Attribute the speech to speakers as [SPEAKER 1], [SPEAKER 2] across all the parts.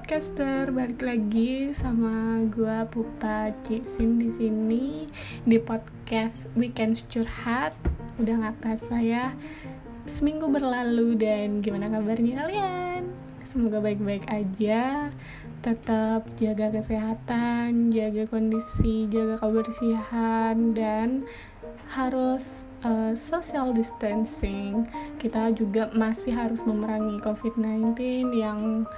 [SPEAKER 1] podcaster, balik lagi sama gua Pupa Cisin di sini di podcast Weekend Curhat. Udah nggak kerasa ya seminggu berlalu dan gimana kabarnya kalian? Semoga baik-baik aja. Tetap jaga kesehatan, jaga kondisi, jaga kebersihan dan harus uh, social distancing. Kita juga masih harus memerangi COVID-19 yang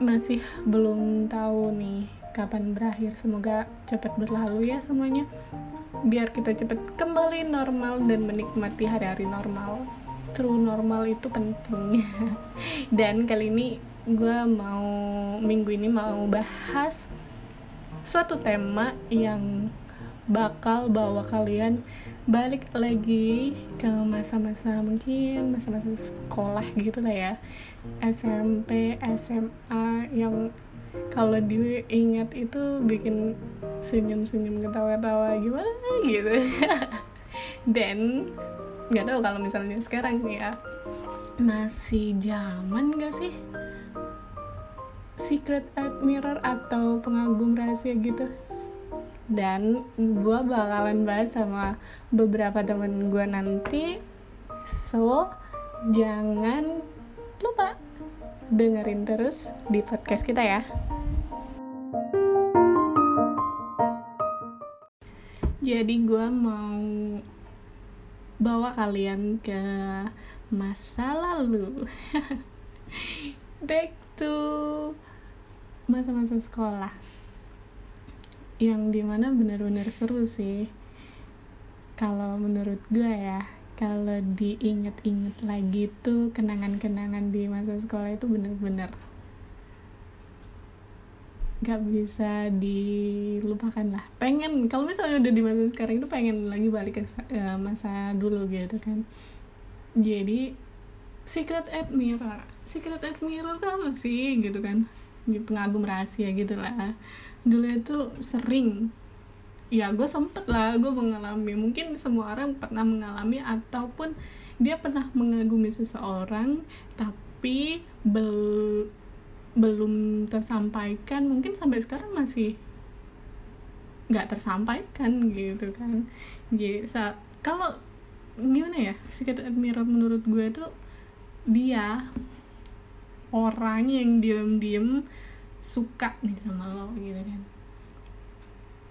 [SPEAKER 1] masih belum tahu nih kapan berakhir. Semoga cepat berlalu ya semuanya. Biar kita cepat kembali normal dan menikmati hari-hari normal. True normal itu penting. Dan kali ini gue mau minggu ini mau bahas suatu tema yang bakal bawa kalian balik lagi ke masa-masa mungkin masa-masa sekolah gitu lah ya SMP SMA yang kalau diingat itu bikin senyum-senyum ketawa-ketawa gimana gitu. Dan nggak tahu kalau misalnya sekarang sih ya. Masih zaman gak sih? Secret admirer atau pengagum rahasia gitu. Dan gue bakalan bahas sama beberapa temen gue nanti. So jangan lupa. Dengerin terus di podcast kita ya. Jadi gue mau bawa kalian ke masa lalu. Back to masa-masa sekolah. Yang di mana benar-benar seru sih. Kalau menurut gue ya kalau diinget-inget lagi tuh kenangan-kenangan di masa sekolah itu bener-bener gak bisa dilupakan lah. Pengen kalau misalnya udah di masa sekarang itu pengen lagi balik ke uh, masa dulu gitu kan. Jadi secret admirer secret admirer tuh apa sih? Gitu kan. Pengagum rahasia gitu lah. Dulu itu sering ya gue sempet lah gue mengalami. Mungkin semua orang pernah mengalami ataupun dia pernah mengagumi seseorang tapi bel belum tersampaikan. Mungkin sampai sekarang masih nggak tersampaikan gitu kan. Jadi kalau gimana ya secret admirer menurut gue itu dia orang yang diem-diem suka nih sama lo gitu kan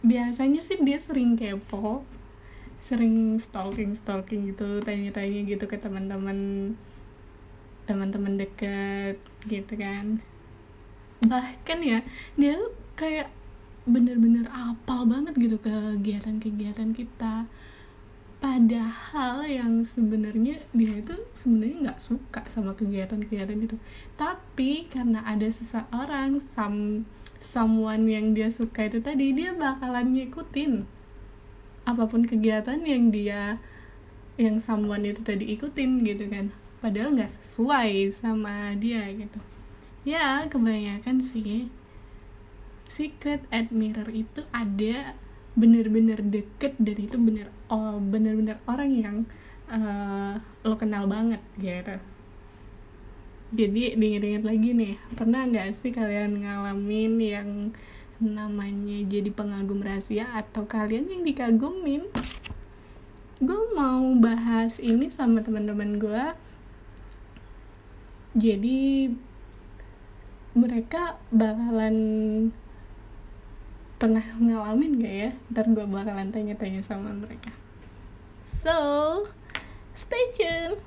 [SPEAKER 1] biasanya sih dia sering kepo sering stalking stalking gitu tanya-tanya gitu ke teman-teman teman-teman dekat gitu kan. Bahkan ya dia tuh kayak bener-bener apal banget gitu kegiatan-kegiatan kita. Padahal yang sebenarnya dia itu sebenarnya nggak suka sama kegiatan-kegiatan itu. Tapi karena ada seseorang some someone yang dia suka itu tadi dia bakalan ngikutin apa pun kegiatan yang dia yang someone itu tadi ikutin gitu kan. Padahal nggak sesuai sama dia gitu. Ya kebanyakan sih secret admirer itu ada bener-bener deket dan itu bener oh bener-bener orang yang uh, lo kenal banget gitu jadi diinget-inget lagi nih pernah nggak sih kalian ngalamin yang namanya jadi pengagum rahasia atau kalian yang dikagumin? Gue mau bahas ini sama teman-teman gue jadi mereka bakalan pernah ngalamin gak ya? Ntar gue bakalan tanya-tanya sama mereka. So stay tune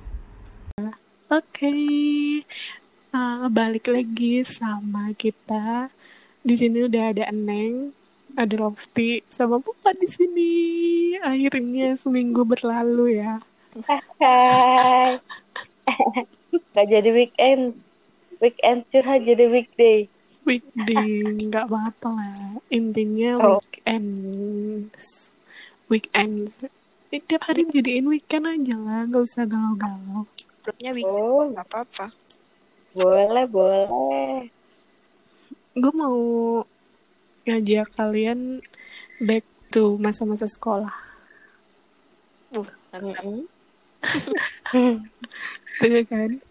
[SPEAKER 1] oke. Okay. uh, balik lagi sama kita. Di sini udah ada Eneng ada Lofty sama Pupa di sini. Akhirnya seminggu berlalu ya.
[SPEAKER 2] Hai. Gak jadi weekend. Weekend curhat jadi weekday.
[SPEAKER 1] Weekday nggak apa-apa lah. Intinya oh. weekend weekend eh, tiap hari jadiin weekend aja lah nggak usah galau-galau
[SPEAKER 3] grupnya weekend oh. nggak apa-apa
[SPEAKER 2] boleh boleh
[SPEAKER 1] gue mau ngajak kalian back to masa-masa sekolah
[SPEAKER 3] uh mm -hmm.
[SPEAKER 1] Iya kan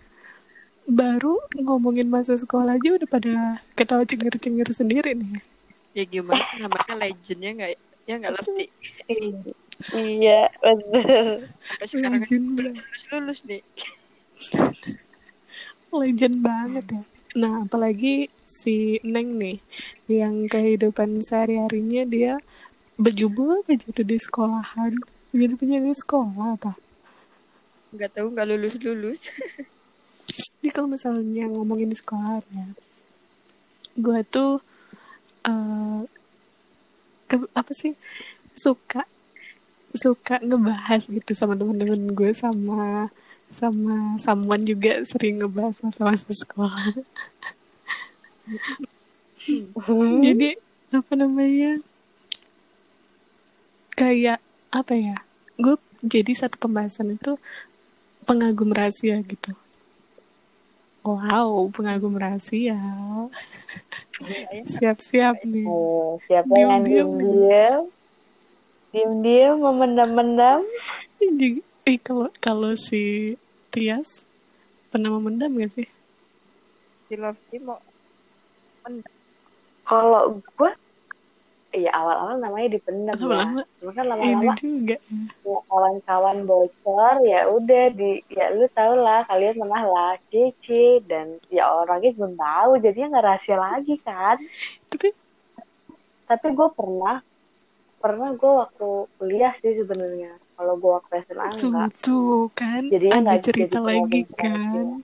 [SPEAKER 4] baru ngomongin masa sekolah aja udah pada ketawa cengir-cengir sendiri nih.
[SPEAKER 3] Ya gimana namanya legendnya nggak ya nggak Lefty.
[SPEAKER 2] iya
[SPEAKER 3] Sampai sekarang lulus lulus nih.
[SPEAKER 4] Legend banget ya. Nah, apalagi si Neng nih, yang kehidupan sehari-harinya dia berjubel aja tuh di sekolahan. Jadi punya di sekolah apa?
[SPEAKER 3] Nggak tahu nggak lulus lulus.
[SPEAKER 4] Jadi kalau misalnya ngomongin di sekolah ya, gue tuh eh ke- apa sih suka suka ngebahas gitu sama temen-temen gue sama sama someone juga sering ngebahas masa-masa sekolah.
[SPEAKER 2] Hmm.
[SPEAKER 4] Jadi apa namanya kayak apa ya? Gue jadi satu pembahasan itu pengagum rahasia gitu. Wow, pengagum rahasia. Siap-siap nih.
[SPEAKER 2] Siapa yang
[SPEAKER 4] Diam-diam.
[SPEAKER 2] diem-diem diem-diem memendam-mendam
[SPEAKER 4] Jadi, eh kalau kalau si Tias pernah memendam gak sih?
[SPEAKER 3] Si Lefty mau
[SPEAKER 2] kalau gue Iya awal-awal namanya dipendam ya.
[SPEAKER 4] Lama-lama
[SPEAKER 2] Cuma kan
[SPEAKER 4] ini
[SPEAKER 2] lama-lama
[SPEAKER 4] juga.
[SPEAKER 2] ya, kawan-kawan bocor ya udah di ya lu tau lah kalian pernah lah Cici dan ya orangnya belum tahu jadinya nggak rahasia lagi kan.
[SPEAKER 4] Tapi
[SPEAKER 2] Tapi gue pernah pernah gue waktu kuliah sih sebenarnya. Kalau gue waktu SMA enggak.
[SPEAKER 4] tuh kan
[SPEAKER 2] Jadinya
[SPEAKER 4] ada cerita
[SPEAKER 2] jadi
[SPEAKER 4] lagi kan.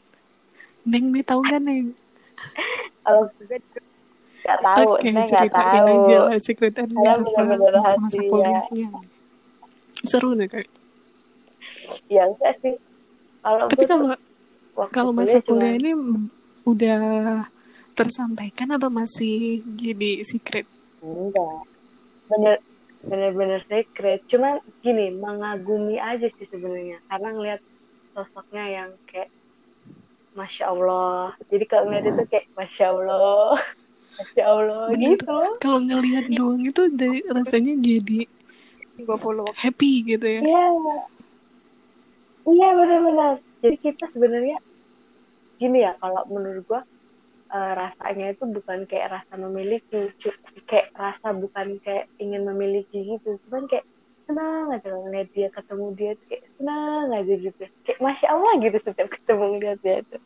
[SPEAKER 4] Neng nih tahu gak Neng?
[SPEAKER 2] Kalau
[SPEAKER 3] juga
[SPEAKER 2] nggak tahu,
[SPEAKER 4] Oke,
[SPEAKER 2] saya nggak tahu.
[SPEAKER 4] aja lah secret
[SPEAKER 2] Saya bener-bener
[SPEAKER 4] masa-masa
[SPEAKER 2] rahasia.
[SPEAKER 4] kuliahnya. Seru deh kayak.
[SPEAKER 2] Ya enggak sih. Kalau
[SPEAKER 4] Tapi
[SPEAKER 2] gue
[SPEAKER 4] kalau kalau masa kuliah ini mm, udah tersampaikan apa masih jadi secret?
[SPEAKER 2] Enggak. Bener bener-bener secret. Cuman gini, mengagumi aja sih sebenarnya. Karena ngeliat sosoknya yang kayak Masya Allah. Jadi kalau ngeliat itu kayak Masya Allah. Masya Allah
[SPEAKER 4] Bener.
[SPEAKER 2] gitu loh.
[SPEAKER 4] Kalau ngelihat doang itu dari rasanya jadi
[SPEAKER 3] gue follow
[SPEAKER 4] happy gitu ya.
[SPEAKER 2] Iya. Iya benar-benar. Jadi kita sebenarnya gini ya kalau menurut gua eh, rasanya itu bukan kayak rasa memiliki, kayak rasa bukan kayak ingin memiliki gitu, cuman kayak senang aja kalau ngeliat dia ketemu dia tuh kayak senang aja gitu, kayak masya Allah gitu setiap ketemu ngeliat dia tuh.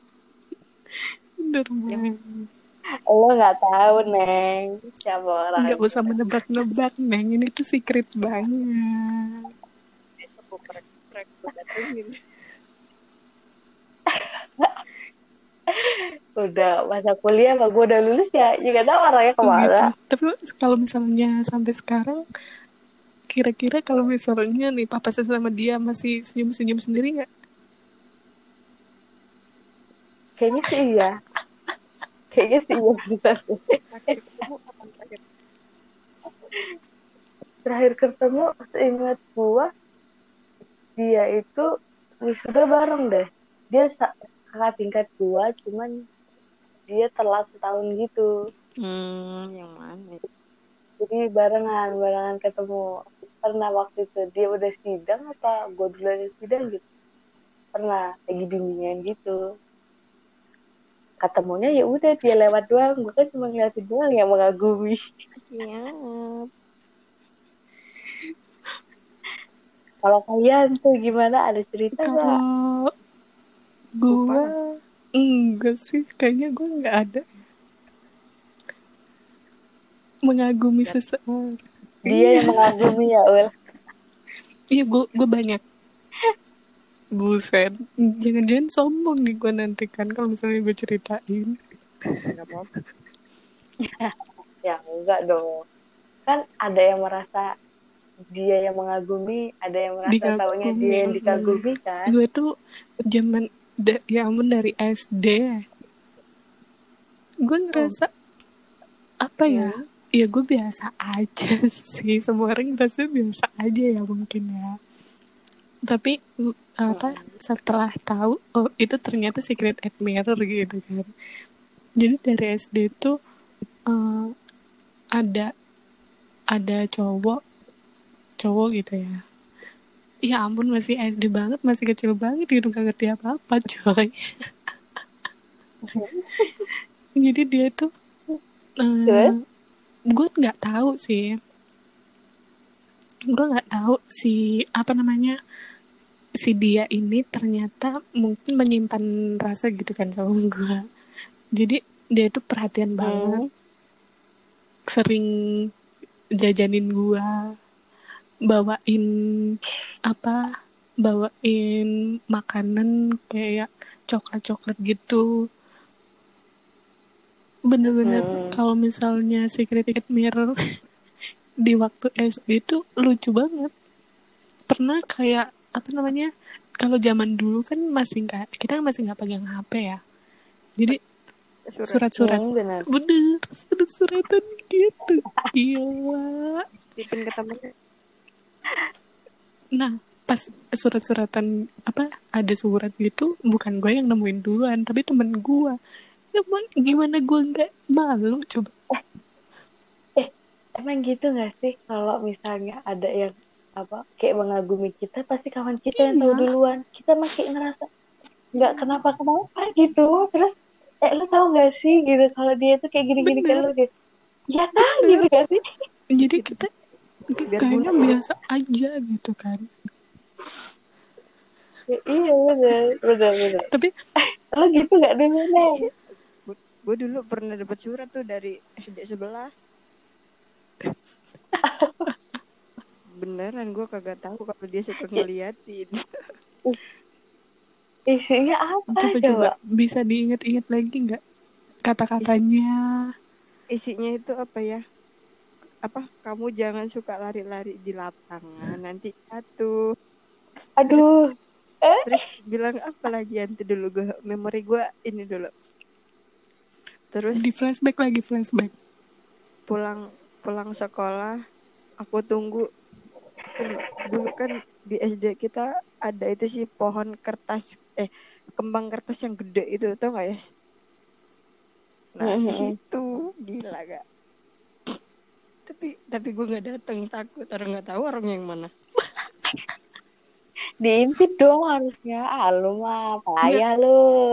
[SPEAKER 3] Ya.
[SPEAKER 2] Lo nggak tahu neng siapa orang
[SPEAKER 4] Nggak usah menebak-nebak, Neng. Ini tuh secret banget.
[SPEAKER 2] Udah masa kuliah apa gue udah lulus ya juga tahu orangnya
[SPEAKER 4] Oh,
[SPEAKER 2] ke mana
[SPEAKER 4] gitu. Tapi kalau misalnya sampai sekarang, kira-kira kalau misalnya nih papa saya sama dia masih senyum-senyum sendiri nggak?
[SPEAKER 2] kayaknya sih iya kayaknya sih iya.
[SPEAKER 3] Terakhir ketemu
[SPEAKER 2] seingat gua dia itu wisuda bareng deh dia kakak tingkat gua cuman dia telat setahun gitu.
[SPEAKER 3] Hmm, yang mana?
[SPEAKER 2] jadi barengan barengan ketemu. Pernah waktu itu dia udah sidang apa gua duluan sidang gitu? Pernah lagi bimbingan gitu. Ketemunya ya udah dia lewat doang. Gua kan cuma ngeliatin doang yang mengagumi.
[SPEAKER 3] Siap.
[SPEAKER 2] kalau kalian tuh gimana? Ada cerita nggak?
[SPEAKER 4] Gue enggak sih, kayaknya gue nggak ada. Mengagumi seseorang.
[SPEAKER 2] dia yang mengagumi ya Ul
[SPEAKER 4] Iya, gue gue banyak. Buset, jangan-jangan sombong nih gue nanti kan kalau misalnya gue ceritain.
[SPEAKER 3] Gak apa-apa.
[SPEAKER 2] ya enggak dong kan ada yang merasa dia yang mengagumi ada yang merasa
[SPEAKER 4] Dikagumi.
[SPEAKER 2] taunya dia yang dikagumi kan
[SPEAKER 4] Gue tuh zaman, da- ya ampun dari SD. Gue ngerasa, apa ya, ya gue biasa aja sih. Semua orang ngerasa biasa aja ya mungkin ya. Tapi apa setelah tahu oh itu ternyata secret admirer gitu kan. Jadi dari SD tuh eh, ada ada cowok cowok gitu ya. Ya ampun masih SD banget, masih kecil banget gitu nggak ngerti apa-apa coy. jadi dia tuh
[SPEAKER 2] Terus?
[SPEAKER 4] gue nggak tahu sih gue nggak tahu si apa namanya si dia ini ternyata mungkin menyimpan rasa gitu kan sama gue jadi dia tuh perhatian banget sering jajanin gua bawain apa bawain makanan kayak coklat-coklat gitu. Bener-bener
[SPEAKER 2] Hmm.
[SPEAKER 4] kalau misalnya Secret Admirer di waktu SD itu lucu banget. Pernah kayak apa namanya kalau zaman dulu kan masih nggak kita masih nggak pegang HP ya. Jadi
[SPEAKER 3] Surat
[SPEAKER 4] surat-surat.
[SPEAKER 2] Hmm,
[SPEAKER 4] bener. Surat-suratan gitu. Gila.
[SPEAKER 3] Titipin ke temennya.
[SPEAKER 4] Nah pas surat-suratan apa ada surat gitu bukan gue yang nemuin duluan tapi temen gue emang gimana gue nggak malu coba.
[SPEAKER 2] Emang gitu gak sih? Kalau misalnya ada yang apa kayak mengagumi kita pasti kawan kita yang tahu
[SPEAKER 4] Iya.
[SPEAKER 2] duluan. Kita masih ngerasa nggak kenapa kenapa gitu? Terus eh lu tahu gak sih? Gitu. Kalau dia tuh kayak gini-gini kan lu gitu ya kan gitu gak sih?
[SPEAKER 4] Jadi kita
[SPEAKER 3] Biar
[SPEAKER 4] kayaknya
[SPEAKER 3] guna.
[SPEAKER 4] biasa aja gitu kan
[SPEAKER 2] Ya, iya bener bener bener
[SPEAKER 4] tapi
[SPEAKER 2] lo gitu gak dulu nih
[SPEAKER 3] Gue dulu pernah dapat surat tuh dari SD sebelah. Beneran gue kagak tahu kalau dia suka ngeliatin.
[SPEAKER 2] isinya apa
[SPEAKER 4] coba
[SPEAKER 2] coba,
[SPEAKER 4] coba bisa diinget-inget lagi nggak kata-katanya
[SPEAKER 3] Isinya itu apa ya? Apa kamu jangan suka lari-lari di lapangan nanti jatuh.
[SPEAKER 2] aduh.
[SPEAKER 3] Terus bilang apa lagi nanti dulu gue memori gue ini dulu. Terus
[SPEAKER 4] di flashback lagi flashback.
[SPEAKER 3] pulang pulang sekolah aku tunggu. Kan dulu kan di SD kita ada itu sih pohon kertas eh kembang kertas yang gede itu tau gak ya nah di
[SPEAKER 2] Mhm.
[SPEAKER 3] situ gila gak tapi tapi gue nggak datang takut. Orang nggak tahu orang yang mana.
[SPEAKER 2] Diintip dong harusnya. Ah lu mah payah lu.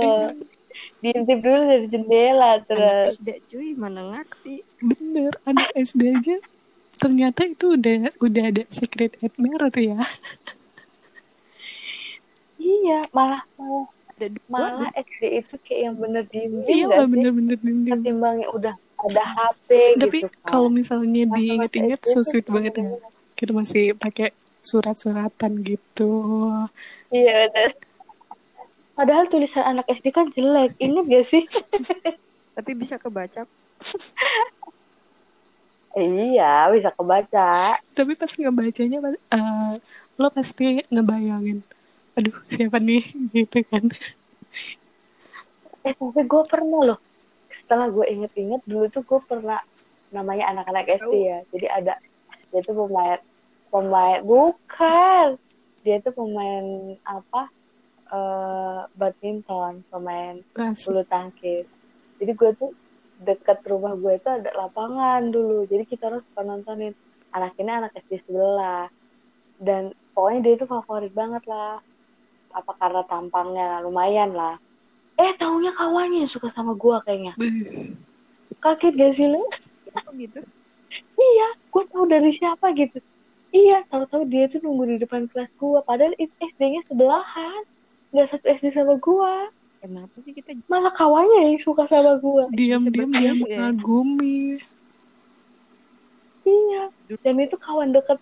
[SPEAKER 2] Diintip dulu dari jendela
[SPEAKER 3] anak
[SPEAKER 2] terus.
[SPEAKER 3] SD cuy mana ngerti?
[SPEAKER 4] Bener anak SD aja. Ternyata itu udah udah ada secret admirer tuh ya.
[SPEAKER 2] Iya malah malah.
[SPEAKER 3] Ada
[SPEAKER 2] malah SD itu kayak yang bener diem
[SPEAKER 4] iya lah
[SPEAKER 2] sih?
[SPEAKER 4] bener-bener diem
[SPEAKER 2] ketimbang yang udah ada HP
[SPEAKER 4] tapi
[SPEAKER 2] gitu kan
[SPEAKER 4] kalau misalnya diinget-inget so sweet banget ya. kita masih pakai surat-suratan gitu.
[SPEAKER 2] Iya bener padahal tulisan anak SD kan jelek. Inget gak sih?
[SPEAKER 3] Tapi bisa kebaca.
[SPEAKER 2] Iya bisa kebaca.
[SPEAKER 4] Tapi pas ngebacanya eh, lo pasti ngebayangin aduh siapa nih? Gitu kan.
[SPEAKER 2] Eh tapi gue pernah loh setelah gue inget-inget dulu tuh gue pernah namanya anak-anak SD ya. Jadi ada dia tuh pemain pemain bukan. Dia tuh pemain apa eh badminton pemain bulu tangkis. Jadi gue tuh deket rumah gue itu ada lapangan dulu. Jadi kita harus suka nontonin. Anak ini anak SD sebelah. Dan pokoknya dia itu favorit banget lah. Apa karena tampangnya lumayan lah eh taunya kawannya yang suka sama gue kayaknya. Kaget gak sih lu?
[SPEAKER 3] Apa gitu?
[SPEAKER 2] Iya gue tahu dari siapa gitu. Iya tahu-tahu dia tuh nunggu di depan kelas gue padahal itu SD-nya sebelahan. Nggak satu SD sama gue
[SPEAKER 3] kenapa sih kita
[SPEAKER 2] malah kawannya yang suka sama gue
[SPEAKER 4] diam-diam dia
[SPEAKER 3] Sebetulnya ya.
[SPEAKER 4] mengagumi.
[SPEAKER 2] Iya. Dan itu kawan deket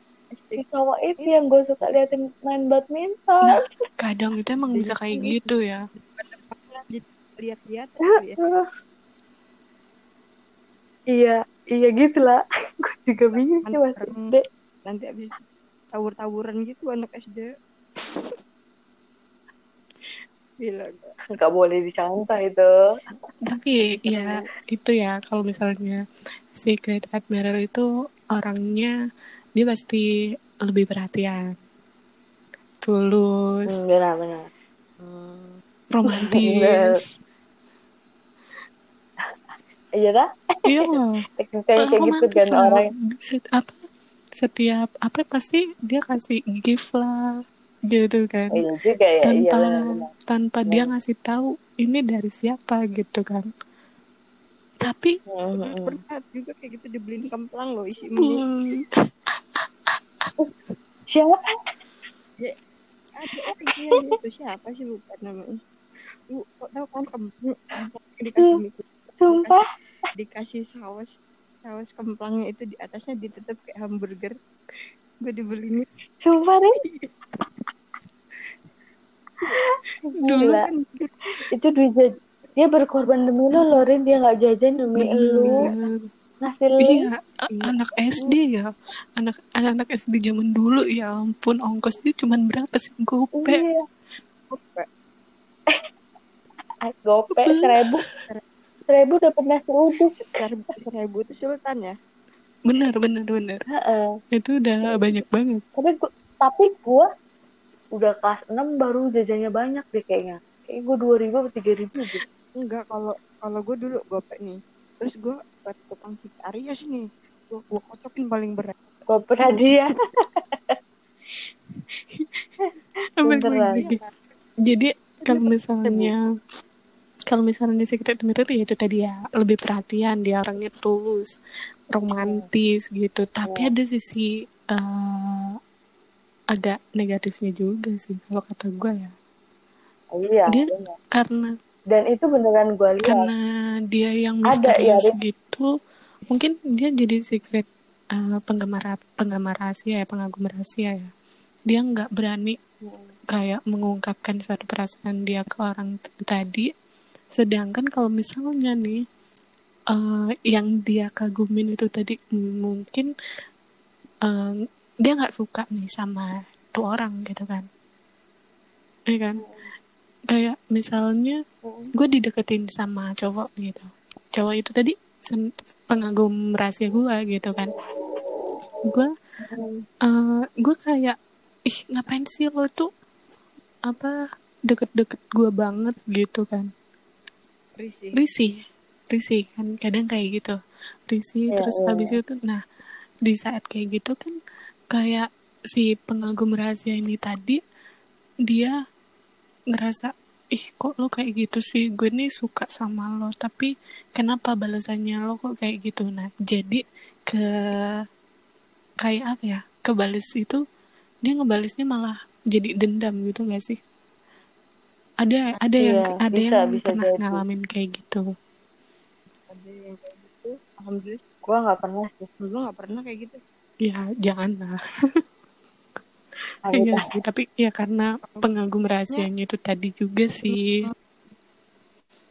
[SPEAKER 2] si cowok itu yang gue suka liatin main badminton.
[SPEAKER 4] Nah, kadang itu emang bisa kayak gitu ya
[SPEAKER 3] lihat-lihat ya.
[SPEAKER 2] iya iya gitu lah. Gue juga bingung sih mas. SD.
[SPEAKER 3] Nanti abis tawur-tawuran gitu anak SD Gila gak?
[SPEAKER 2] nggak boleh dicontoh itu
[SPEAKER 4] tapi ya itu ya kalau misalnya secret admirer itu orangnya dia pasti lebih perhatian. Tulus.
[SPEAKER 2] Benar benar.
[SPEAKER 3] Hmm,
[SPEAKER 4] romantis
[SPEAKER 2] iya dah
[SPEAKER 4] iya.
[SPEAKER 2] Tekniknya kayak gitu kan
[SPEAKER 4] lah.
[SPEAKER 2] orang.
[SPEAKER 4] Set- apa? Setiap apa pasti dia kasih gift lah gitu kan.
[SPEAKER 2] Iya juga ya iya
[SPEAKER 4] tanpa
[SPEAKER 2] benar benar.
[SPEAKER 4] tanpa dia ngasih tahu ini dari siapa gitu kan. Tapi
[SPEAKER 2] Mm-mm.
[SPEAKER 3] pernah juga kayak gitu dibeliin kemplang loh isi mie.
[SPEAKER 2] Siapa?
[SPEAKER 3] Ada orang yang itu siapa sih lupa namanya? Lu kok tahu kan kemplang? Kemplang dikasih mie
[SPEAKER 2] sumpah.
[SPEAKER 3] Dikasih saus saus kemplangnya itu di atasnya ditutup kayak hamburger. Gue dibeliin.
[SPEAKER 2] Sumpah deh.
[SPEAKER 4] Dulu
[SPEAKER 2] Gila.
[SPEAKER 3] kan
[SPEAKER 2] itu duit dia berkorban demi lo Lorin. Dia nggak jajan demi ngasih lu
[SPEAKER 4] Iya, anak SD ya, anak anak SD zaman dulu ya ampun. Ongkosnya cuman berapa sih gope?
[SPEAKER 2] iya. Ah, gope seribu seribu dapat nasi uduk
[SPEAKER 3] seribu itu sultan ya?
[SPEAKER 4] Bener bener bener,
[SPEAKER 2] Heeh.
[SPEAKER 4] itu udah banyak banget.
[SPEAKER 2] tapi gua, tapi gua udah kelas 6 baru jajannya banyak deh kayaknya. Kayak gua dua ribu atau tiga ribu gitu.
[SPEAKER 3] Enggak kalau kalau gue dulu gopek nih. Terus gue buat tukang cik Arias nih. Gue gue kocokin paling berat.
[SPEAKER 2] Gope hadiah. Beneran.
[SPEAKER 4] lagi. Jadi kalau misalnya kalau misalnya secret mirror ya itu tadi ya lebih perhatian dia orangnya tulus romantis gitu. Tapi
[SPEAKER 2] Iya.
[SPEAKER 4] ada sisi eh, agak negatifnya juga sih kalau kata gue ya.
[SPEAKER 2] Iya
[SPEAKER 4] Dia-
[SPEAKER 2] bener.
[SPEAKER 4] karena
[SPEAKER 2] dan itu beneran gua lihat.
[SPEAKER 4] karena dia yang
[SPEAKER 2] Ada, ya,
[SPEAKER 4] misterius gitu mungkin dia jadi secret eh, penggemar penggemar rahasia ya pengagum rahasia ya. Dia nggak berani kayak mengungkapkan suatu perasaan dia ke orang tadi sedangkan kalau misalnya nih eh, yang dia kagumin itu tadi mungkin eh, dia nggak suka nih sama tuh orang gitu kan. Iya kan? Kayak misalnya gue dideketin sama cowok gitu. Cowok itu tadi pengagum rahasia gue gitu kan. Gue eh gue kayak ih ngapain sih lo tuh apa deket-deket gue banget gitu kan
[SPEAKER 3] risih.
[SPEAKER 4] Risih. Risih. Kan kadang kayak gitu. Risih
[SPEAKER 2] Iya,
[SPEAKER 4] terus
[SPEAKER 2] iya,
[SPEAKER 4] habis itu nah di saat kayak gitu kan kayak si pengagum rahasia ini tadi dia ngerasa ih kok lo kayak gitu sih? Gue nih suka sama lo tapi kenapa balasannya lo kok kayak gitu? Nah jadi ke kayak apa ya kebales itu dia ngebalisnya malah jadi dendam gitu gak sih ada ada yang
[SPEAKER 2] Iya,
[SPEAKER 4] ada
[SPEAKER 2] bisa,
[SPEAKER 4] yang
[SPEAKER 2] bisa
[SPEAKER 4] pernah
[SPEAKER 2] jadi.
[SPEAKER 4] ngalamin kayak gitu.
[SPEAKER 3] Ada yang kayak gitu. Alhamdulillah
[SPEAKER 2] gua nggak pernah sih.
[SPEAKER 3] Gue nggak pernah kayak gitu.
[SPEAKER 4] Ya jangan lah. Iya sih tapi ya karena pengagum rahasianya itu tadi juga sih.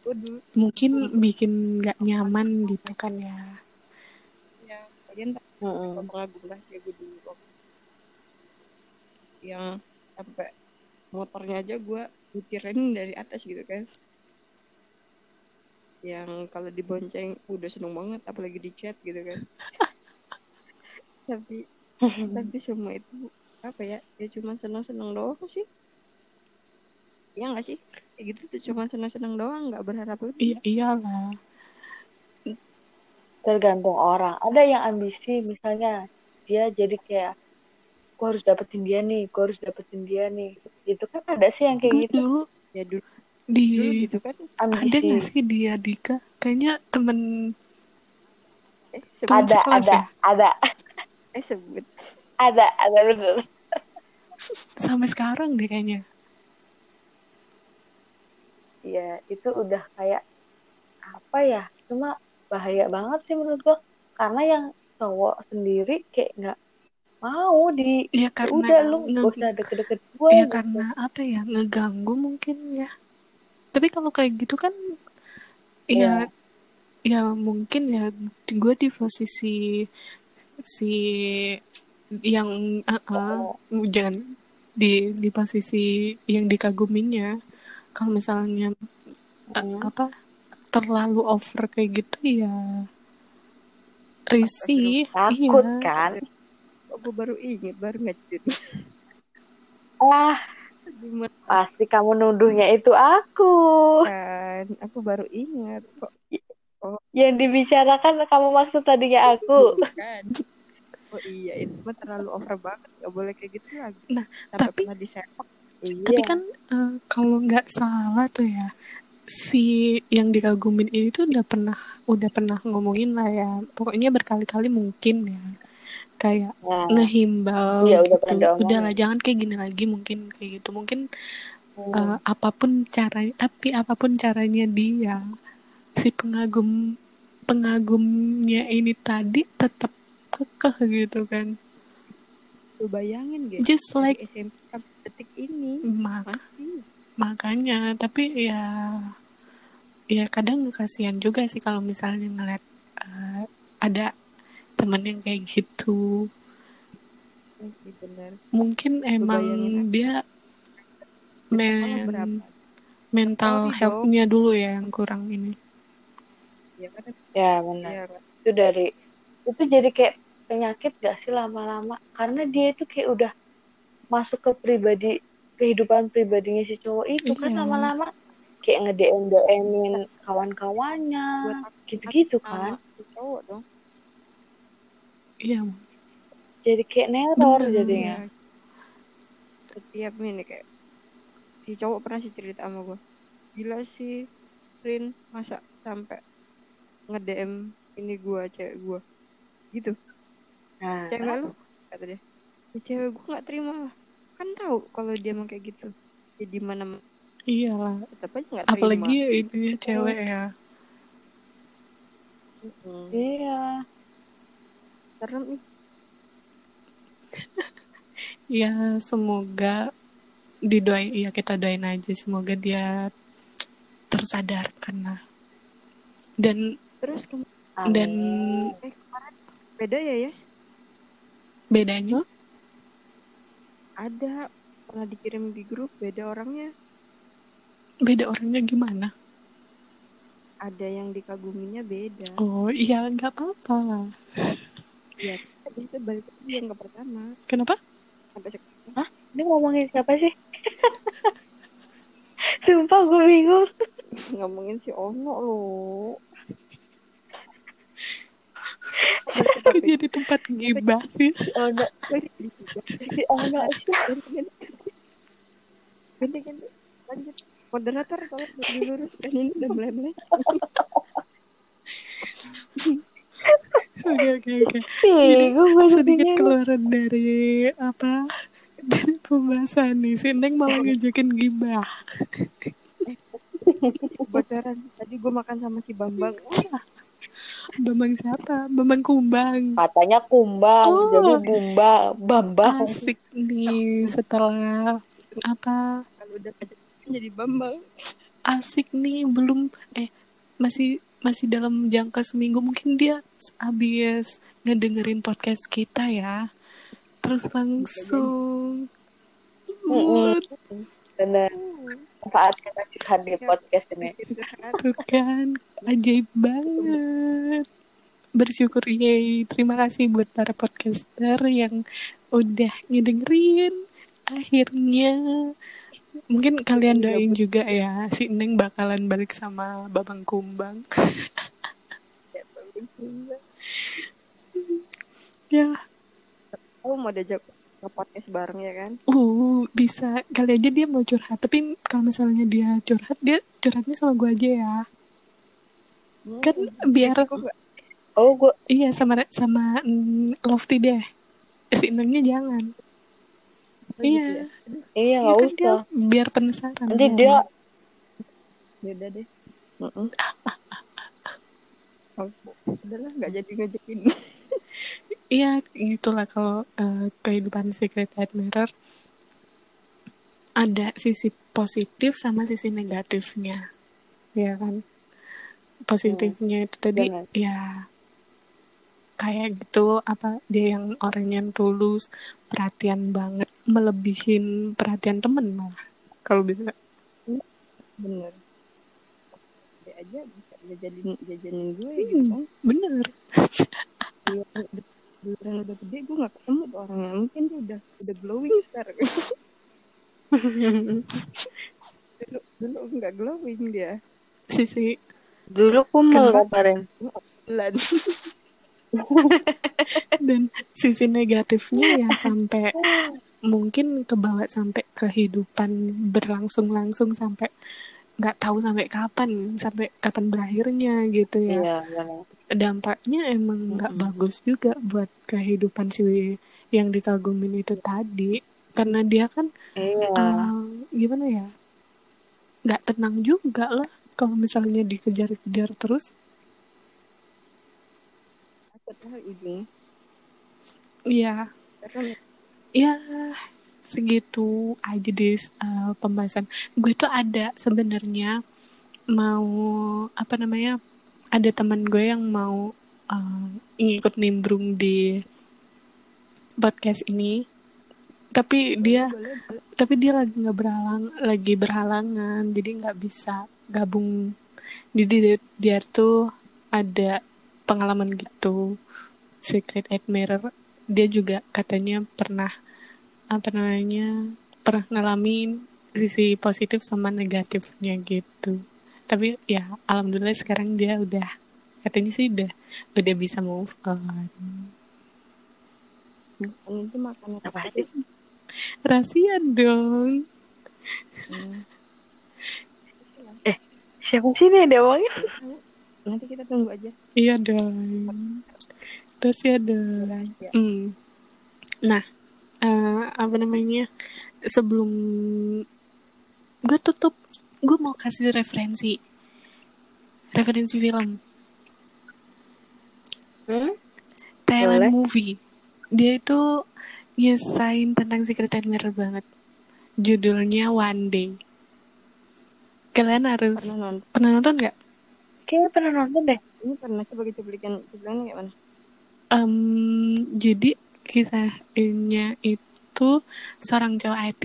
[SPEAKER 3] Gue
[SPEAKER 4] mungkin bikin nggak nyaman gitu kan ya.
[SPEAKER 3] Ya kalian pengagum rahasia gue dulu yang sampai motornya aja gue butirin dari atas gitu kan. Yang kalau dibonceng udah seneng banget apalagi di chat gitu kan. Tapi tapi semua itu apa ya ya cuma seneng seneng doang sih. Iya nggak sih? Kayak gitu tuh cuma seneng seneng doang nggak berharap lebih.
[SPEAKER 4] Iya iyalah.
[SPEAKER 2] Tergantung orang. Ada yang ambisi misalnya dia jadi kayak gue harus dapetin dia nih gue harus dapetin dia nih. Itu kan ada sih yang kayak
[SPEAKER 4] gue
[SPEAKER 2] gitu.
[SPEAKER 4] dulu
[SPEAKER 3] ya dulu
[SPEAKER 4] di
[SPEAKER 3] dulu gitu kan
[SPEAKER 4] ada
[SPEAKER 2] ambisi
[SPEAKER 4] nggak sih dia Dika? Kayaknya temen
[SPEAKER 3] eh
[SPEAKER 4] Temen
[SPEAKER 2] ada
[SPEAKER 4] sekelas
[SPEAKER 2] ada
[SPEAKER 4] ya?
[SPEAKER 2] ada.
[SPEAKER 3] Eh sebut.
[SPEAKER 2] Ada ada bener.
[SPEAKER 4] Sampai sekarang deh kayaknya.
[SPEAKER 2] Ya itu udah kayak apa ya? Cuma bahaya banget sih menurut gua. Karena yang cowok sendiri kayak nggak mau di
[SPEAKER 4] ya
[SPEAKER 2] "Ya
[SPEAKER 4] karena
[SPEAKER 2] udah lu
[SPEAKER 4] nge-
[SPEAKER 2] gak usah deket-deket gue
[SPEAKER 4] ya
[SPEAKER 2] gitu.
[SPEAKER 4] karena apa ya ngeganggu mungkin ya. Tapi kalau kayak gitu kan ya ya mungkin ya gue di posisi si yang eh, eh, jangan di di posisi yang dikaguminya kalau misalnya eh,
[SPEAKER 2] Hmm.
[SPEAKER 4] apa terlalu over kayak gitu ya risih
[SPEAKER 2] takut
[SPEAKER 4] iya.
[SPEAKER 2] kan
[SPEAKER 3] gue baru inget baru ngasih
[SPEAKER 2] ah
[SPEAKER 3] gimana?
[SPEAKER 2] pasti kamu nuduhnya itu aku.
[SPEAKER 3] Kan aku baru ingat kok.
[SPEAKER 2] Yang dibicarakan kamu maksud tadinya aku.
[SPEAKER 3] Kan. Oh iya itu mah terlalu over banget gak boleh kayak gitu lagi.
[SPEAKER 4] Nah,
[SPEAKER 3] sampai
[SPEAKER 4] tapi-
[SPEAKER 3] pernah disepak
[SPEAKER 2] iya.
[SPEAKER 4] Tapi kan eh, kalau nggak salah tuh ya si yang dikagumin ini tuh udah pernah udah pernah ngomongin lah ya. Pokoknya berkali-kali mungkin ya kayak
[SPEAKER 2] Nah,
[SPEAKER 4] ngehimbau
[SPEAKER 2] Iya, udah
[SPEAKER 4] gitu. udahlah jangan kayak gini lagi mungkin kayak gitu. Mungkin
[SPEAKER 2] hmm,
[SPEAKER 4] eh, apa pun caranya tapi apa pun caranya dia si pengagum pengagumnya ini tadi tetap kekeh gitu kan.
[SPEAKER 3] Lu bayangin gak?
[SPEAKER 4] just like
[SPEAKER 3] SMP detik ini
[SPEAKER 4] mak.
[SPEAKER 3] masih.
[SPEAKER 4] Makanya tapi ya ya kadang kasihan juga sih kalau misalnya ngeliat eh, ada temen yang kayak gitu
[SPEAKER 3] Iya, bener.
[SPEAKER 4] mungkin emang
[SPEAKER 3] bayangin
[SPEAKER 4] dia men mental
[SPEAKER 3] Sorry,
[SPEAKER 4] health-nya dulu ya yang kurang ini
[SPEAKER 3] Ya kan?
[SPEAKER 2] ya benar.
[SPEAKER 3] Iya?
[SPEAKER 2] Itu dari itu jadi kayak penyakit gak sih lama-lama? Karena dia itu kayak udah masuk ke pribadi kehidupan pribadinya si cowok itu kan
[SPEAKER 4] Iya.
[SPEAKER 2] lama-lama kayak nge DM DMin kawan-kawannya gitu-gitu kan.
[SPEAKER 3] cowok dong.
[SPEAKER 4] Iya
[SPEAKER 2] Jadi kayak neror
[SPEAKER 4] Bener.
[SPEAKER 2] jadinya.
[SPEAKER 3] Iya. Setiap ini kayak si cowok pernah sih cerita sama gue. Gila sih Rin masa sampai nge-DM ini gua cewek gua gitu
[SPEAKER 2] Nah,
[SPEAKER 3] cewek lu kata dia ya, cewek gua nggak terima lah kan tahu kalau dia mau kayak gitu jadi mana
[SPEAKER 4] iyalah
[SPEAKER 3] tetap aja nggak terima
[SPEAKER 4] apalagi ininya cewek ya
[SPEAKER 3] Mm-mm.
[SPEAKER 2] iya.
[SPEAKER 3] Serem nih.
[SPEAKER 4] Ya semoga didoain ya kita doain aja semoga dia tersadarkan lah. Dan
[SPEAKER 3] terus kamu
[SPEAKER 4] dan
[SPEAKER 3] eh, kemarin beda ya Yas
[SPEAKER 4] bedanya?
[SPEAKER 3] Ada pernah dikirim di grup beda orangnya.
[SPEAKER 4] Beda orangnya gimana?
[SPEAKER 3] Ada yang dikaguminya beda.
[SPEAKER 4] Oh iya nggak apa-apa
[SPEAKER 3] ya habis itu balik lagi yang ke pertama.
[SPEAKER 4] Kenapa?
[SPEAKER 3] Sampai sekarang
[SPEAKER 2] Ini ngomongin siapa sih? Sumpah gue bingung.
[SPEAKER 3] ngomongin si Ono loh
[SPEAKER 4] Kok jadi tempat gibah sih?
[SPEAKER 2] Oh, no. Si Ono sih.
[SPEAKER 3] ganti ganti lanjut. Moderator kalau diluruskan ini udah mulai melenceng
[SPEAKER 4] oke oke oke. Jadi,
[SPEAKER 2] gue
[SPEAKER 4] sedikit keluaran dari apa dari pembahasan nih si Neng malah ngajakin gibah.
[SPEAKER 3] Bocoran tadi gue makan sama si Bambang.
[SPEAKER 4] Bambang siapa? Bambang Kumbang.
[SPEAKER 2] Katanya kumbang,
[SPEAKER 4] Oh.
[SPEAKER 2] jadi bumba, bambang.
[SPEAKER 4] asik nih setelah apa?
[SPEAKER 3] Kalau udah jadi Bambang.
[SPEAKER 4] Asik nih belum eh masih masih dalam jangka seminggu mungkin dia habis ngedengerin podcast kita ya. Terus langsung mood.
[SPEAKER 2] Saat kita curhat di podcast ini.
[SPEAKER 4] tuh kan ajaib banget. Bersyukur yay. Terima kasih buat para podcaster yang udah ngedengerin. Akhirnya mungkin kalian doain juga ya si Neng bakalan balik sama Babang Kumbang. Ya
[SPEAKER 3] kamu mau diajak ke podcast bareng ya kan?
[SPEAKER 4] Uh bisa. Kali aja dia mau curhat. Tapi kalau misalnya dia curhat dia curhatnya sama gue aja ya. Kan biar
[SPEAKER 3] Kok nggak-
[SPEAKER 2] Oh, gue
[SPEAKER 4] iya sama sama mm, Lofty deh. Si Nengnya jangan
[SPEAKER 3] Oh, gitu
[SPEAKER 4] iya
[SPEAKER 3] ya?
[SPEAKER 2] iya
[SPEAKER 4] Iya
[SPEAKER 2] nggak
[SPEAKER 4] kan dia
[SPEAKER 2] usah.
[SPEAKER 4] biar penasaran
[SPEAKER 2] Nanti
[SPEAKER 4] gitu.
[SPEAKER 2] dia
[SPEAKER 3] beda deh Oh, udahlah nggak jadi ngajakin
[SPEAKER 4] Iya, itulah kalau eh, kehidupan Secret Admirer ada sisi positif sama sisi negatifnya, ya kan? Positifnya itu tadi,
[SPEAKER 2] Benar.
[SPEAKER 4] ya kayak gitu apa dia yang orangnya tulus, perhatian banget, melebihin perhatian temen malah kalau bisa.
[SPEAKER 3] bener dia aja bisa jajanin jajanin gue gitu
[SPEAKER 4] Hmm.
[SPEAKER 3] kan
[SPEAKER 4] Bener.
[SPEAKER 3] Udah- giliran udah gede gue gak ketemu tuh orangnya mungkin dia udah udah glowing sekarang dulu dulu nggak glowing dia
[SPEAKER 4] sisi
[SPEAKER 2] dulu kumel kemarin.
[SPEAKER 3] Lan.
[SPEAKER 4] dan sisi negatifnya ya sampai mungkin kebawa sampai kehidupan berlangsung-langsung sampai nggak tahu sampai kapan sampai kapan berakhirnya gitu ya.
[SPEAKER 2] Iya benar
[SPEAKER 4] dampaknya emang nggak
[SPEAKER 2] Mm-mm.
[SPEAKER 4] bagus juga buat kehidupan si yang dikagumin itu tadi. Karena dia kan
[SPEAKER 2] iya.
[SPEAKER 4] eh, gimana ya nggak tenang juga lah kalau misalnya dikejar-kejar terus.
[SPEAKER 3] Ini
[SPEAKER 4] iya ya segitu aja deh eh, pembahasan. Gue tuh ada sebenarnya mau apa namanya ada teman gue yang mau eh, ngikut nimbrung di podcast ini. Tapi dia
[SPEAKER 3] boleh boleh.
[SPEAKER 4] tapi dia lagi nggak berhalang lagi berhalangan. Jadi nggak bisa gabung. Jadi dia, dia tuh ada pengalaman gitu. Secret admirer dia juga katanya pernah apa namanya pernah ngalamin sisi positif sama negatifnya gitu. Tapi ya alhamdulillah sekarang dia udah katanya sih udah udah bisa move on.
[SPEAKER 3] Itu makanan
[SPEAKER 2] apa sih?
[SPEAKER 4] Rahasia dong.
[SPEAKER 3] Hmm.
[SPEAKER 2] siapa? Sih nih yang diomongin.
[SPEAKER 3] Nanti kita tunggu aja.
[SPEAKER 4] Iya dong rahasia dong
[SPEAKER 3] rahasia
[SPEAKER 4] Hmm. Nah, eh, apa namanya? Sebelum gue tutup, gue mau kasih referensi, referensi film
[SPEAKER 2] hmm?
[SPEAKER 4] Thailand
[SPEAKER 2] Boleh.
[SPEAKER 4] movie. Dia itu nyesain tentang Secret Admirer banget. Judulnya One Day. Kalian harus
[SPEAKER 3] pernah nonton
[SPEAKER 4] pernah nonton nggak?
[SPEAKER 2] kayaknya pernah nonton deh
[SPEAKER 3] ini pernah coba kita belikan cuplikannya kayak mana
[SPEAKER 4] Em, jadi kisahnya itu seorang cowok IT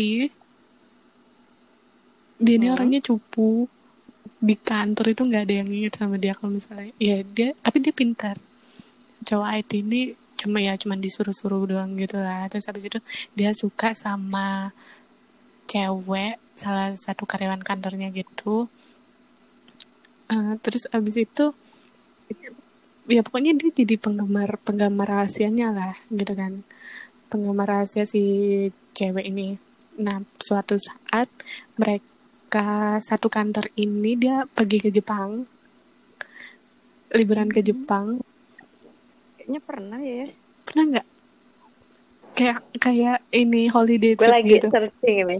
[SPEAKER 4] dia ini
[SPEAKER 3] Hmm.
[SPEAKER 4] orangnya cupu. Di kantor itu nggak ada yang inget sama dia kalau misalnya. Ya dia tapi dia pintar. Cowok IT ini cuma ya cuma disuruh-suruh doang gitu lah. Terus habis itu dia suka sama cewek salah satu karyawan kantornya gitu. Eh, terus habis itu ya pokoknya dia jadi penggemar penggemar rahasianya lah gitu kan. Penggemar rahasia si cewek ini. Nah suatu saat mereka satu kantor ini dia pergi ke Jepang. Liburan ke Jepang.
[SPEAKER 3] Kayaknya pernah ya Yas.
[SPEAKER 4] pernah nggak? Kayak kayak ini holiday
[SPEAKER 2] gue
[SPEAKER 4] trip
[SPEAKER 2] lagi
[SPEAKER 4] gitu.
[SPEAKER 2] searching ini.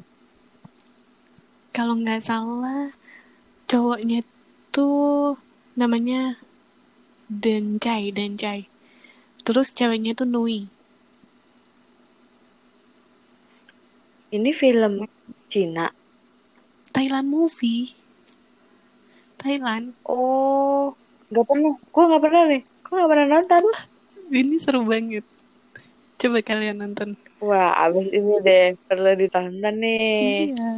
[SPEAKER 4] Kalau nggak salah cowoknya tuh namanya Dencai Dencai terus ceweknya tuh Nui.
[SPEAKER 2] Ini film Cina?
[SPEAKER 4] Thailand movie. Thailand.
[SPEAKER 2] Oh nggak pernah. Gue nggak pernah nih. Gue nggak pernah nonton.
[SPEAKER 4] Ini seru banget. Coba kalian nonton.
[SPEAKER 2] Wah abis ini deh perlu ditonton nih.
[SPEAKER 4] Iya.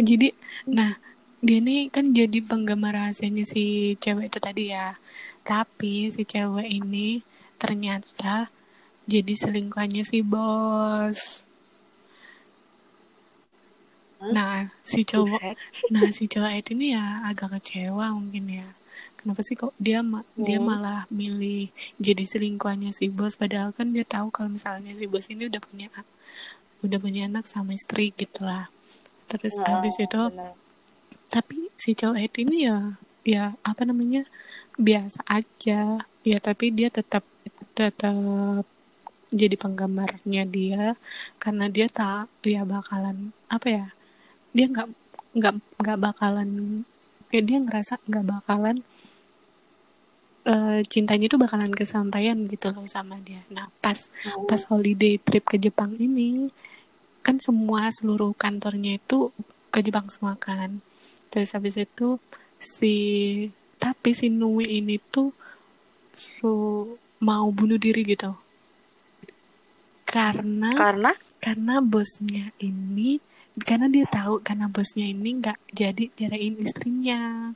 [SPEAKER 4] Jadi nah dia nih kan jadi penggemar rahasianya si cewek itu tadi ya tapi si cewek ini ternyata jadi selingkuhannya si bos. Nah si cowok nah si cowok itu ini ya agak kecewa mungkin ya. Kenapa sih kok dia ma- dia
[SPEAKER 2] Hmm.
[SPEAKER 4] malah milih jadi selingkuhannya si bos? Padahal kan dia tahu kalau misalnya si bos ini udah punya udah punya anak sama istri gitu lah. Terus
[SPEAKER 2] Nah,
[SPEAKER 4] habis itu
[SPEAKER 2] benar.
[SPEAKER 4] tapi si cowok itu ini ya ya apa namanya biasa aja. Ya tapi dia tetap tetap jadi penggemarnya dia. Karena dia tak ya bakalan apa ya dia nggak nggak nggak bakalan ya dia ngerasa nggak bakalan eh, cintanya itu bakalan kesampaian gitu loh sama dia. Nah pas
[SPEAKER 2] Hmm.
[SPEAKER 4] pas holiday trip ke Jepang ini kan semua seluruh kantornya itu ke Jepang semua kan. Terus habis itu si tapi si Nui ini tuh so mau bunuh diri gitu. Karena
[SPEAKER 2] karena?
[SPEAKER 4] karena bosnya ini karena dia tahu karena bosnya ini nggak jadi jarain istrinya.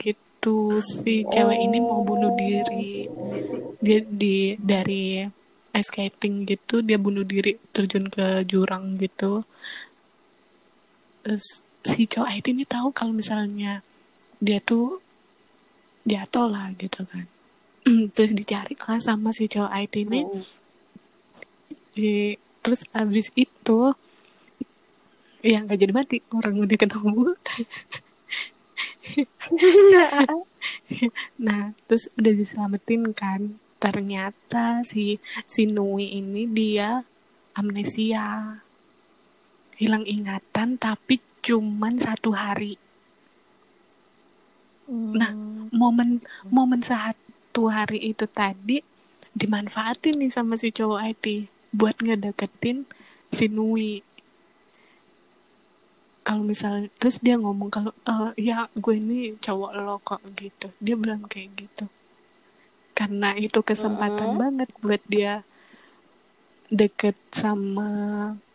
[SPEAKER 4] Gitu. Si cewek ini mau bunuh diri. Dia di dari ice skating gitu dia bunuh diri terjun ke jurang gitu. Terus si cowok IT ini tahu kalau misalnya dia tuh jatuh lah gitu kan. Terus dicari lah sama si cowok IT ini.
[SPEAKER 2] Hmm.
[SPEAKER 4] Di- terus abis itu ya nggak jadi mati orang udah ketemu. Nah terus udah diselamatin kan. Ternyata si si Nui ini dia amnesia. Hilang ingatan tapi cuman satu hari. Nah, momen momen satu hari itu tadi dimanfaatin nih sama si cowok IT buat ngedeketin si Nui. Kalau misalnya terus dia ngomong kalau e, ya gue ini cowok lo kok gitu. Dia bilang kayak gitu. Karena itu kesempatan
[SPEAKER 2] Mm-mm.
[SPEAKER 4] banget buat dia deket sama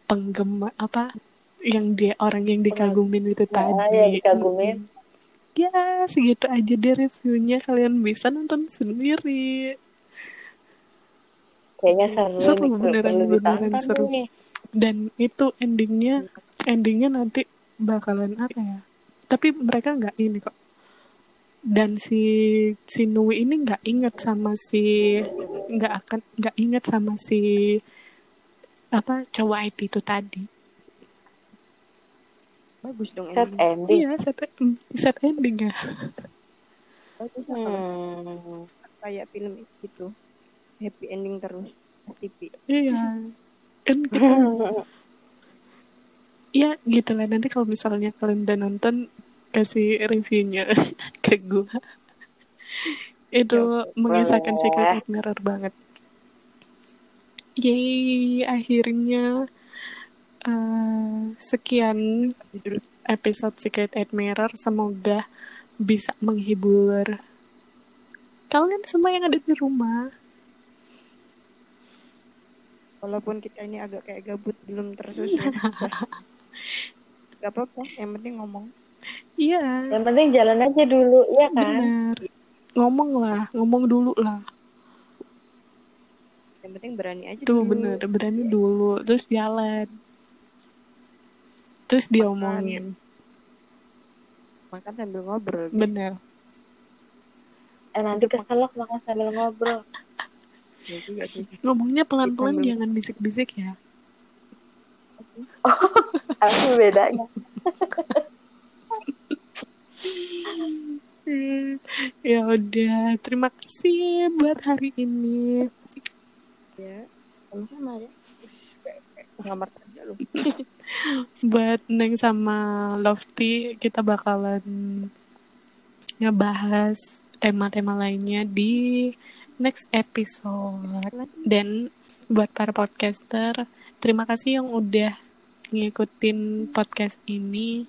[SPEAKER 4] penggemar apa yang dia orang yang dikagumin itu
[SPEAKER 2] Ya,
[SPEAKER 4] tadi.
[SPEAKER 2] yang dikagumin.
[SPEAKER 4] Ya, segitu aja deh reviewnya. Kalian bisa nonton sendiri.
[SPEAKER 2] Kayaknya seru,
[SPEAKER 4] Seru,
[SPEAKER 2] nih,
[SPEAKER 4] beneran, beneran seru.
[SPEAKER 2] nih.
[SPEAKER 4] Dan itu endingnya, endingnya nanti bakalan apa ya? Tapi mereka nggak ini kok. Dan si si Nui ini nggak inget sama si nggak akan nggak inget sama si apa cowok IT itu tadi.
[SPEAKER 3] Bagus dong
[SPEAKER 2] Set
[SPEAKER 3] ending.
[SPEAKER 2] ending.
[SPEAKER 4] Iya, set, set ending ya.
[SPEAKER 3] Bagus
[SPEAKER 2] Hmm.
[SPEAKER 3] kayak film gitu. Happy ending terus. TV.
[SPEAKER 4] Iya. Kan kita ya gitu lah nanti kalau misalnya kalian udah nonton kasih reviewnya ke gue itu
[SPEAKER 3] Ya,
[SPEAKER 4] mengisahkan. Secret Admirer banget Yeay akhirnya eh, sekian episode Secret Admirer semoga bisa menghibur kalian semua yang ada di rumah
[SPEAKER 3] walaupun kita ini agak kayak gabut belum tersusun. Gak apa-apa, yang penting ngomong.
[SPEAKER 4] iya
[SPEAKER 2] Yang penting jalan aja dulu, ya kan?
[SPEAKER 4] bener ngomong lah ngomong dulu lah
[SPEAKER 3] Yang penting berani aja
[SPEAKER 4] Tuh
[SPEAKER 3] dulu.
[SPEAKER 4] bener, berani dulu, terus jalan. Terus diomongin,
[SPEAKER 3] Makan sambil ngobrol.
[SPEAKER 4] bener.
[SPEAKER 2] Eh nanti keselak makan sambil ngobrol.
[SPEAKER 3] Ya juga sih.
[SPEAKER 4] Ngomongnya pelan-pelan, jangan bisik-bisik ya.
[SPEAKER 2] Apa bedanya?
[SPEAKER 4] Hmm, ya udah, terima kasih buat hari ini.
[SPEAKER 3] Ya, sama-sama ya. Ngelamar kerja lu.
[SPEAKER 4] Buat Neng sama Lofty, kita bakalan ngebahas tema-tema lainnya di next episode. Dan buat para podcaster, terima kasih yang udah ngikutin podcast ini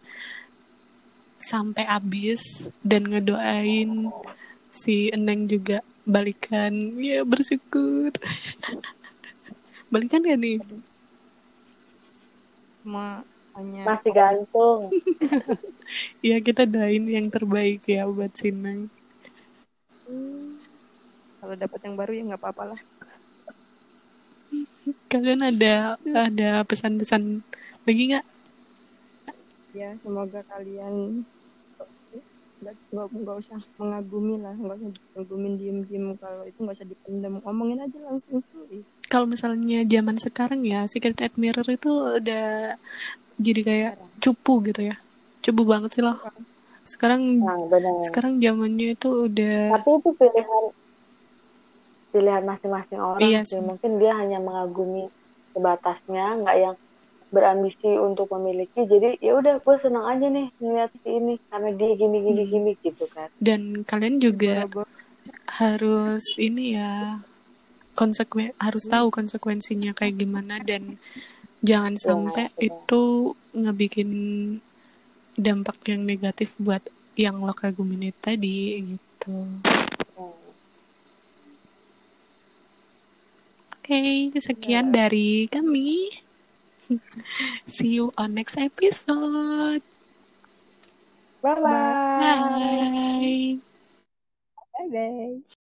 [SPEAKER 4] sampai habis dan ngedoain si Eneng juga balikan. Ya bersyukur. balikan gak nih?
[SPEAKER 3] Cuma hanya
[SPEAKER 2] Masih gantung.
[SPEAKER 4] Ya kita doain yang terbaik ya buat si Neng.
[SPEAKER 3] Hmm, kalau dapat yang baru ya nggak apa-apa lah.
[SPEAKER 4] Kalian ada ada pesan-pesan lagi nggak?
[SPEAKER 3] Ya, semoga kalian nggak nggak nggak usah mengagumi lah, nggak usah ngagumin diem-diem kalau itu nggak usah dipendam, omongin aja langsung cuy.
[SPEAKER 4] Kalau misalnya zaman sekarang ya Secret Admirer itu udah jadi kayak cupu gitu ya. Cupu banget sih loh. Sekarang
[SPEAKER 2] Nah, benar.
[SPEAKER 4] sekarang zamannya itu udah
[SPEAKER 2] Tapi itu pilihan pilihan masing-masing orang
[SPEAKER 4] Iya
[SPEAKER 2] sih.
[SPEAKER 4] sih.
[SPEAKER 2] Mungkin dia hanya mengagumi sebatasnya, nggak yang berambisi untuk memiliki. Jadi ya udah gue senang aja nih ngeliat si ini karena dia gini gini
[SPEAKER 4] Hmm.
[SPEAKER 2] gini gitu kan.
[SPEAKER 4] dan kalian juga harus ini ya konsekuen harus tahu konsekuensinya kayak gimana dan jangan sampai
[SPEAKER 2] benar.
[SPEAKER 4] itu ngebikin dampak yang negatif buat yang lo kagumin tadi gitu.
[SPEAKER 2] Hmm.
[SPEAKER 4] Oke, sekian dari kami. See you on next episode.
[SPEAKER 2] Bye bye.
[SPEAKER 4] Bye.
[SPEAKER 3] Bye-bye.